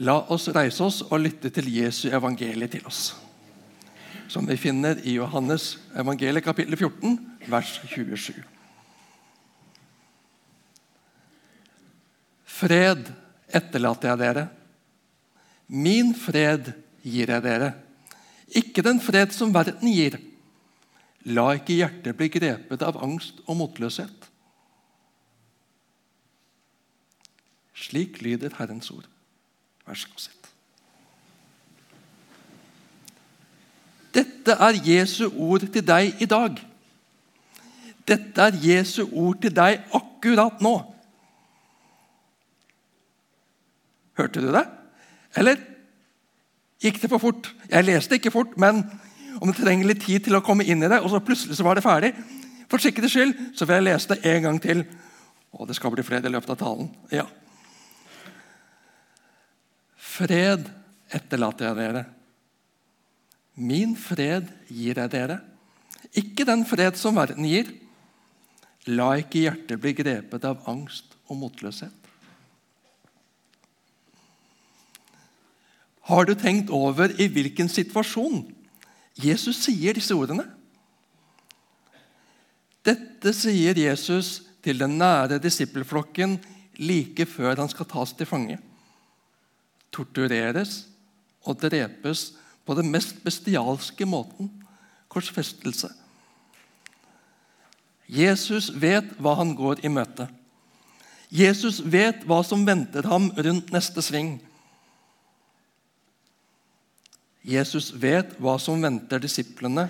La oss reise oss og lytte til Jesu evangeliet til oss, som vi finner i Johannes evangeliet kapittel 14, vers 27. Fred etterlater jeg dere. Min fred gir jeg dere. Ikke den fred som verden gir. La ikke hjertet bli grepet av angst og motløshet. Slik lyder Herrens ord. Vær sitt. Dette er Jesu ord til deg i dag. Dette er Jesu ord til deg akkurat nå. Hørte du det? Eller gikk det for fort? Jeg leste ikke fort, men om det trenger litt tid til å komme inn i det, og så plutselig så var det ferdig For sikkerhets skyld så vil jeg lese det en gang til. Og det skal bli flere i løpet av talen. Ja. Fred etterlater jeg dere. Min fred gir jeg dere. Ikke den fred som verden gir. La ikke hjertet bli grepet av angst og motløshet. Har du tenkt over i hvilken situasjon Jesus sier disse ordene? Dette sier Jesus til den nære disippelflokken like før han skal tas til fange tortureres og drepes på den mest bestialske måten korsfestelse. Jesus vet hva han går i møte. Jesus vet hva som venter ham rundt neste sving. Jesus vet hva som venter disiplene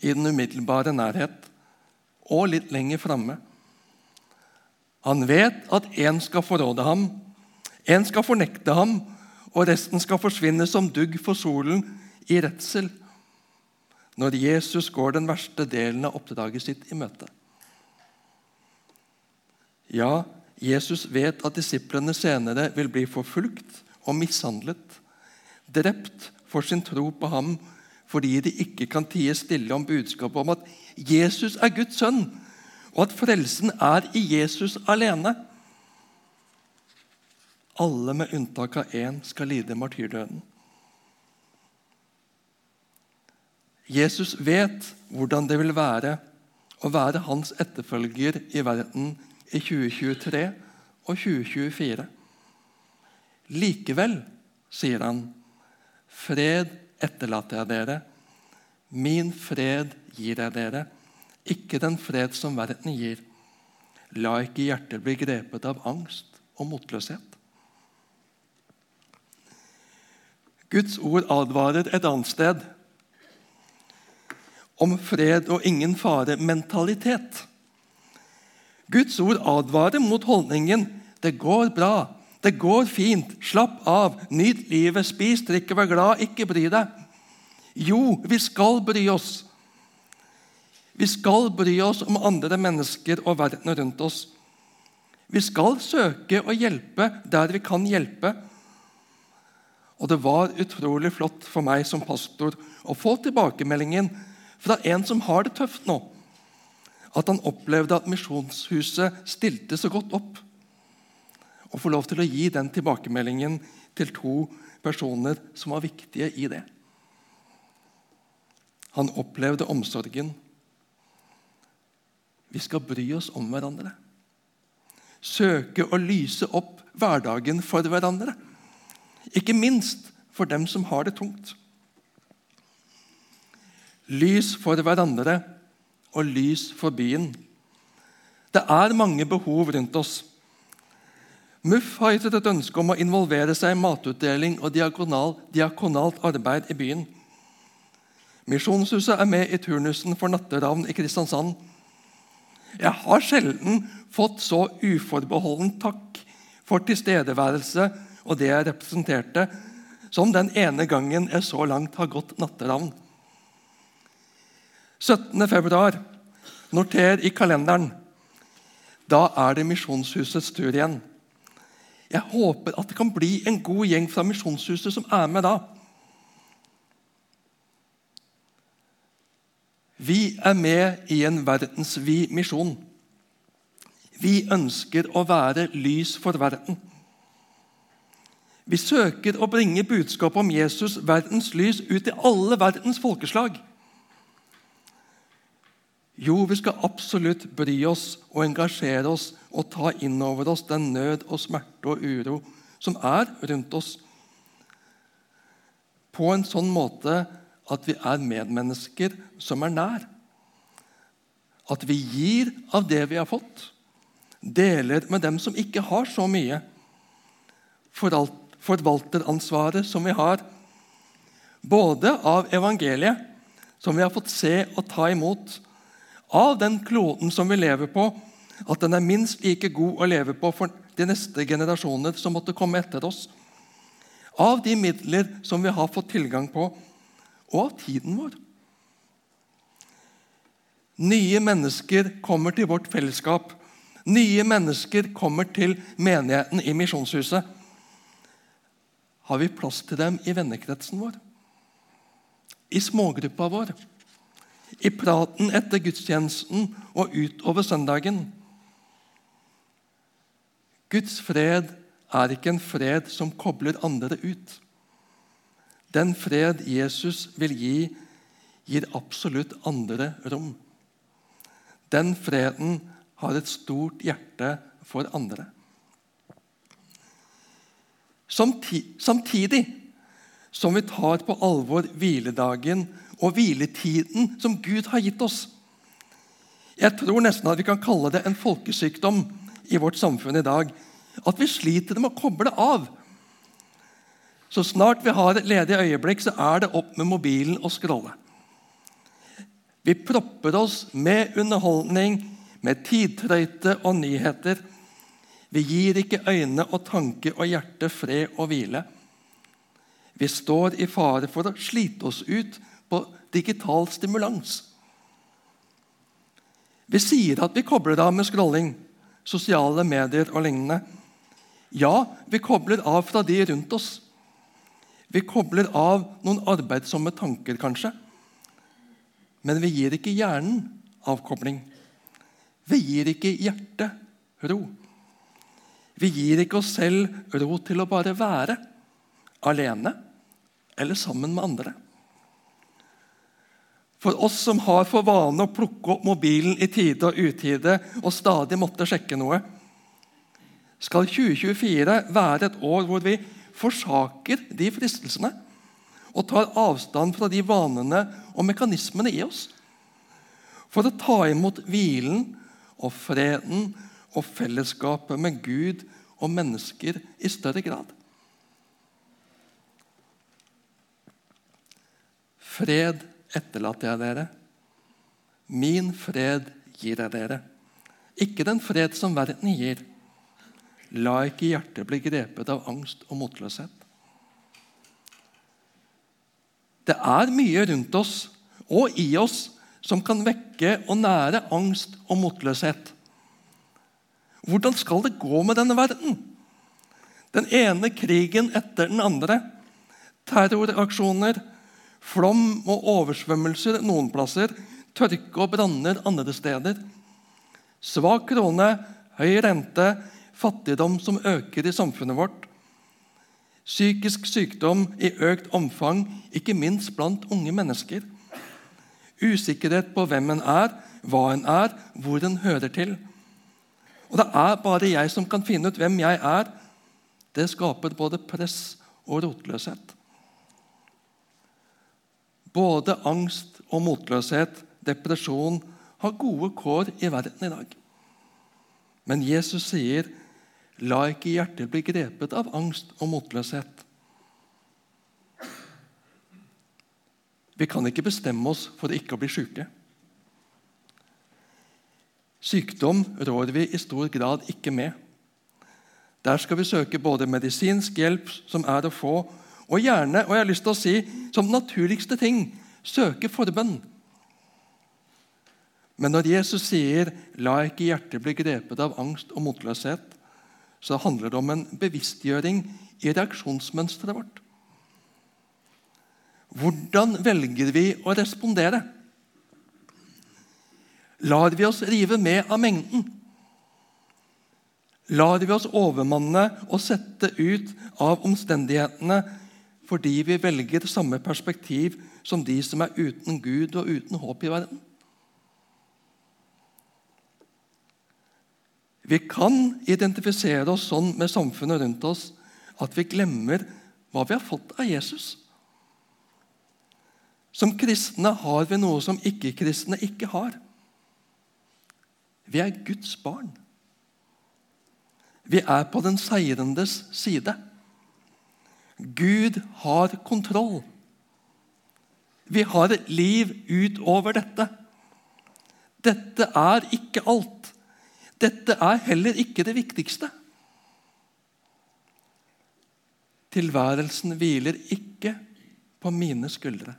i den umiddelbare nærhet og litt lenger framme. Han vet at én skal forråde ham en skal fornekte ham, og resten skal forsvinne som dugg for solen i redsel når Jesus går den verste delen av oppdraget sitt i møte. Ja, Jesus vet at disiplene senere vil bli forfulgt og mishandlet, drept for sin tro på ham fordi de ikke kan tie stille om budskapet om at Jesus er Guds sønn, og at frelsen er i Jesus alene. Alle med unntak av én skal lide martyrdøden. Jesus vet hvordan det vil være å være hans etterfølger i verden i 2023 og 2024. Likevel, sier han, fred etterlater jeg dere. Min fred gir jeg dere, ikke den fred som verden gir. La ikke hjertet bli grepet av angst og motløshet. Guds ord advarer et annet sted om fred og ingen fare-mentalitet. Guds ord advarer mot holdningen 'det går bra', 'det går fint', 'slapp av', 'nyt livet', 'spis, drikk vær glad', 'ikke bry deg'. Jo, vi skal bry oss. Vi skal bry oss om andre mennesker og verden rundt oss. Vi skal søke å hjelpe der vi kan hjelpe. Og det var utrolig flott for meg som pastor å få tilbakemeldingen fra en som har det tøft nå, at han opplevde at Misjonshuset stilte så godt opp. Å få lov til å gi den tilbakemeldingen til to personer som var viktige i det. Han opplevde omsorgen. Vi skal bry oss om hverandre. Søke å lyse opp hverdagen for hverandre. Ikke minst for dem som har det tungt. Lys for hverandre og lys for byen. Det er mange behov rundt oss. MUF har gitt et ønske om å involvere seg i matutdeling og diakonal, diakonalt arbeid i byen. Misjonshuset er med i turnusen for natteravn i Kristiansand. Jeg har sjelden fått så uforbeholden takk for tilstedeværelse og det jeg representerte, som den ene gangen jeg så langt har gått natteravn. 17. februar. Noter i kalenderen. Da er det Misjonshusets tur igjen. Jeg håper at det kan bli en god gjeng fra Misjonshuset som er med da. Vi er med i en verdensvid misjon. Vi ønsker å være lys for verden. Vi søker å bringe budskapet om Jesus, verdens lys, ut til alle verdens folkeslag. Jo, vi skal absolutt bry oss og engasjere oss og ta inn over oss den nød og smerte og uro som er rundt oss, på en sånn måte at vi er medmennesker som er nær. At vi gir av det vi har fått, deler med dem som ikke har så mye. Forvalteransvaret som vi har, både av evangeliet, som vi har fått se og ta imot, av den kloden som vi lever på, at den er minst like god å leve på for de neste generasjoner som måtte komme etter oss. Av de midler som vi har fått tilgang på, og av tiden vår. Nye mennesker kommer til vårt fellesskap. Nye mennesker kommer til menigheten i Misjonshuset. Har vi plass til dem i vennekretsen vår? I smågruppa vår? i praten etter gudstjenesten og utover søndagen. Guds fred er ikke en fred som kobler andre ut. Den fred Jesus vil gi, gir absolutt andre rom. Den freden har et stort hjerte for andre. Samtidig som vi tar på alvor hviledagen og hviletiden som Gud har gitt oss. Jeg tror nesten at vi kan kalle det en folkesykdom i vårt samfunn i dag. At vi sliter med å koble av. Så snart vi har et ledig øyeblikk, så er det opp med mobilen og scrolle. Vi propper oss med underholdning, med tidtrøyte og nyheter. Vi gir ikke øyne og tanke og hjerte fred og hvile. Vi står i fare for å slite oss ut på digital stimulans. Vi sier at vi kobler av med scrolling, sosiale medier og lignende. Ja, vi kobler av fra de rundt oss. Vi kobler av noen arbeidsomme tanker, kanskje. Men vi gir ikke hjernen avkobling. Vi gir ikke hjertet ro. Vi gir ikke oss selv ro til å bare være alene eller sammen med andre. For oss som har for vane å plukke opp mobilen i tide og utide og stadig måtte sjekke noe, skal 2024 være et år hvor vi forsaker de fristelsene og tar avstand fra de vanene og mekanismene i oss for å ta imot hvilen og freden og fellesskapet med Gud og mennesker i større grad. Fred etterlater jeg dere. Min fred gir jeg dere. Ikke den fred som verden gir. La ikke hjertet bli grepet av angst og motløshet. Det er mye rundt oss og i oss som kan vekke og nære angst og motløshet. Hvordan skal det gå med denne verden? Den ene krigen etter den andre. Terroraksjoner, Flom og oversvømmelser noen plasser, tørke og branner andre steder. Svak krone, høy rente, fattigdom som øker i samfunnet vårt. Psykisk sykdom i økt omfang, ikke minst blant unge mennesker. Usikkerhet på hvem en er, hva en er, hvor en hører til. Og det er bare jeg som kan finne ut hvem jeg er. Det skaper både press og rotløshet. Både angst og motløshet, depresjon, har gode kår i verden i dag. Men Jesus sier, 'La ikke hjertet bli grepet av angst og motløshet'. Vi kan ikke bestemme oss for ikke å bli syke. Sykdom rår vi i stor grad ikke med. Der skal vi søke både medisinsk hjelp, som er å få, og gjerne, og jeg har lyst til å si, som naturligste ting, søke forbønn. Men når Jesus sier 'la ikke hjertet bli grepet av angst og motløshet', så handler det om en bevisstgjøring i reaksjonsmønsteret vårt. Hvordan velger vi å respondere? Lar vi oss rive med av mengden? lar vi oss overmanne og sette ut av omstendighetene fordi vi velger samme perspektiv som de som er uten Gud og uten håp i verden? Vi kan identifisere oss sånn med samfunnet rundt oss at vi glemmer hva vi har fått av Jesus. Som kristne har vi noe som ikke-kristne ikke har. Vi er Guds barn. Vi er på den seirendes side. Gud har kontroll. Vi har et liv utover dette. Dette er ikke alt. Dette er heller ikke det viktigste. Tilværelsen hviler ikke på mine skuldre.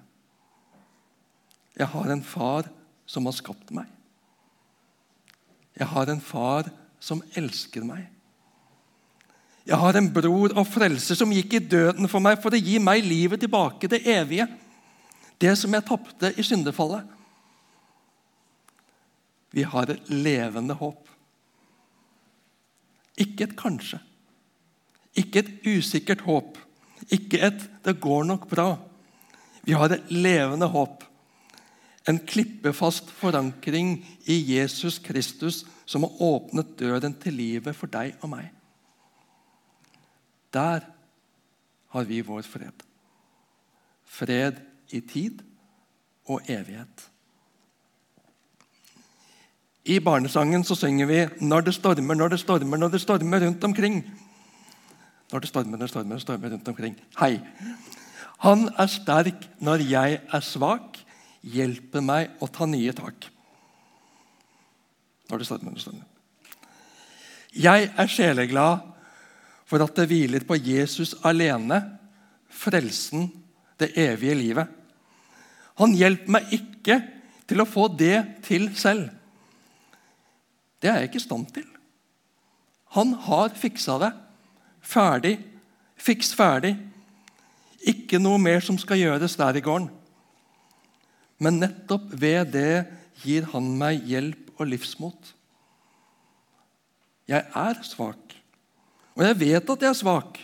Jeg har en far som har skapt meg. Jeg har en far som elsker meg. Jeg har en bror og frelser som gikk i døden for meg for å gi meg livet tilbake, det evige. Det som jeg tapte i syndefallet. Vi har et levende håp. Ikke et kanskje. Ikke et usikkert håp. Ikke et 'det går nok bra'. Vi har et levende håp. En klippefast forankring i Jesus Kristus som har åpnet døren til livet for deg og meg. Der har vi vår fred. Fred i tid og evighet. I barnesangen så synger vi 'Når det stormer, når det stormer, når det stormer rundt omkring'. Når det stormer, når det stormer, stormer rundt omkring. Hei. Han er sterk når jeg er svak, hjelper meg å ta nye tak. Når har du når det stormer. Jeg er sjeleglad for at det hviler på Jesus alene, frelsen, det evige livet. Han hjelper meg ikke til å få det til selv. Det er jeg ikke i stand til. Han har fiksa det. Ferdig. Fiks ferdig. Ikke noe mer som skal gjøres der i gården. Men nettopp ved det gir han meg hjelp og livsmot. Jeg er svak, og jeg vet at jeg er svak.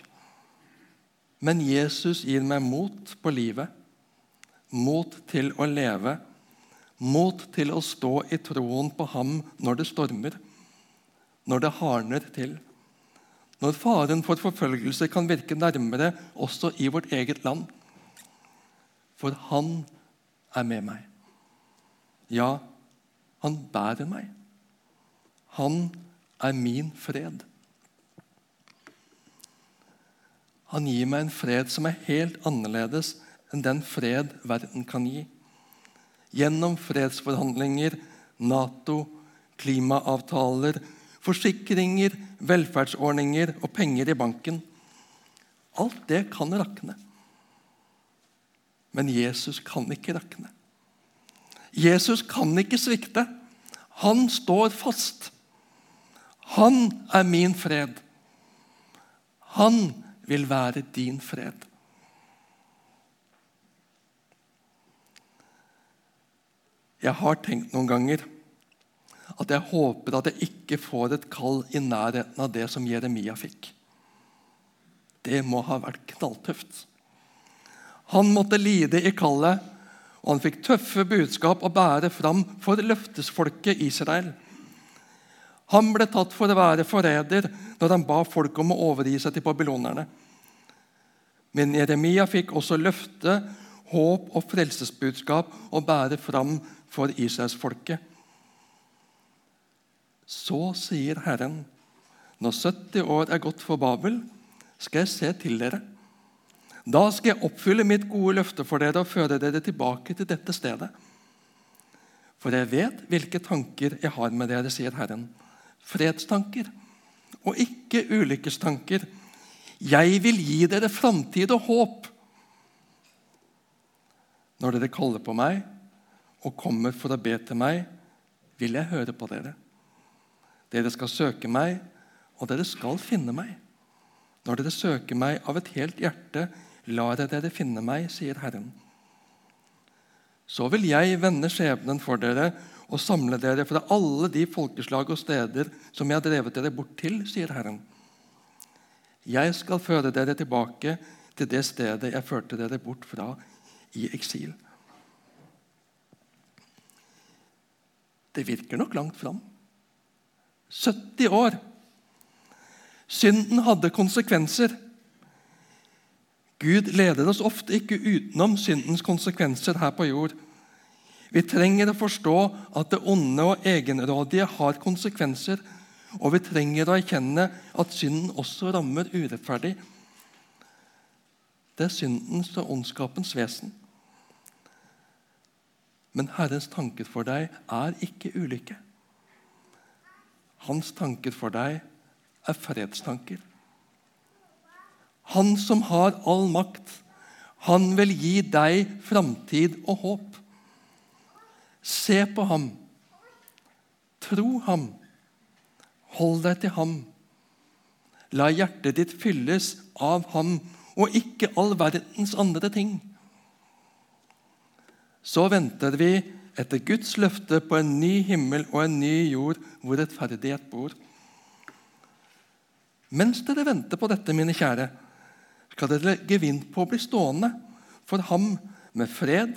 Men Jesus gir meg mot på livet, mot til å leve Mot til å stå i troen på ham når det stormer, når det hardner til. Når faren for forfølgelse kan virke nærmere også i vårt eget land. For han er med meg. Ja, han bærer meg. Han er min fred. Han gir meg en fred som er helt annerledes enn den fred verden kan gi gjennom fredsforhandlinger, Nato, klimaavtaler, forsikringer, velferdsordninger og penger i banken. Alt det kan rakne. Men Jesus kan ikke rakne. Jesus kan ikke svikte. Han står fast. Han er min fred. Han vil være din fred. Jeg har tenkt noen ganger at jeg håper at jeg ikke får et kall i nærheten av det som Jeremia fikk. Det må ha vært knalltøft. Han måtte lide i kallet, og han fikk tøffe budskap å bære fram for løftesfolket Israel. Han ble tatt for å være forræder når han ba folk om å overgi seg til babylonerne. Men Jeremia fikk også løfte, håp og frelsesbudskap å bære fram for israelsfolket. Så sier Herren, når 70 år er gått for Babel, skal jeg se til dere. Da skal jeg oppfylle mitt gode løfte for dere og føre dere tilbake til dette stedet. For jeg vet hvilke tanker jeg har med dere, sier Herren. Fredstanker og ikke ulykkestanker. Jeg vil gi dere framtid og håp. Når dere kaller på meg, og kommer for å be til meg, vil jeg høre på dere. Dere skal søke meg, og dere skal finne meg. Når dere søker meg av et helt hjerte, lar jeg dere finne meg, sier Herren. Så vil jeg vende skjebnen for dere og samle dere fra alle de folkeslag og steder som jeg har drevet dere bort til, sier Herren. Jeg skal føre dere tilbake til det stedet jeg førte dere bort fra i eksil. Det virker nok langt fram. 70 år. Synden hadde konsekvenser. Gud leder oss ofte ikke utenom syndens konsekvenser her på jord. Vi trenger å forstå at det onde og egenrådige har konsekvenser, og vi trenger å erkjenne at synden også rammer urettferdig. Det er syndens og ondskapens vesen. Men Herrens tanker for deg er ikke ulykke. Hans tanker for deg er fredstanker. Han som har all makt, han vil gi deg framtid og håp. Se på ham. Tro ham. Hold deg til ham. La hjertet ditt fylles av ham og ikke all verdens andre ting. Så venter vi etter Guds løfte på en ny himmel og en ny jord hvor rettferdighet bor. Mens dere venter på dette, mine kjære, skal dere legge vind på å bli stående for ham med fred,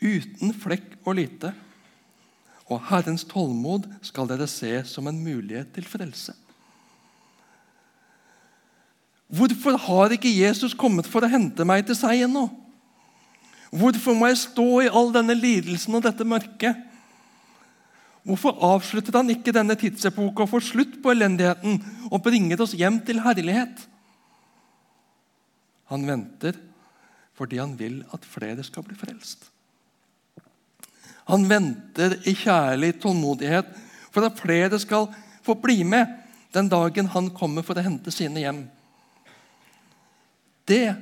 uten flekk og lite. Og Herrens tålmod skal dere se som en mulighet til frelse. Hvorfor har ikke Jesus kommet for å hente meg til seg ennå? Hvorfor må jeg stå i all denne lidelsen og dette mørket? Hvorfor avslutter han ikke denne tidsepoka og får slutt på elendigheten og bringer oss hjem til herlighet? Han venter fordi han vil at flere skal bli frelst. Han venter i kjærlig tålmodighet for at flere skal få bli med den dagen han kommer for å hente sine hjem. Det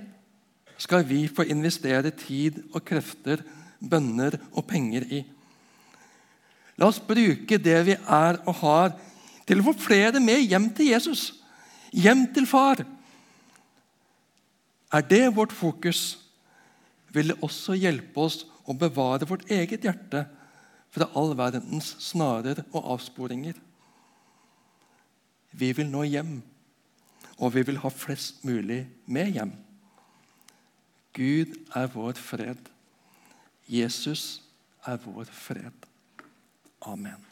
skal vi få investere tid og krefter, bønner og penger i. La oss bruke det vi er og har, til å få flere med hjem til Jesus, hjem til far. Er det vårt fokus, vil det også hjelpe oss å bevare vårt eget hjerte fra all verdens snarer og avsporinger. Vi vil nå hjem, og vi vil ha flest mulig med hjem. Gud er vår fred. Jesus er vår fred. Amen.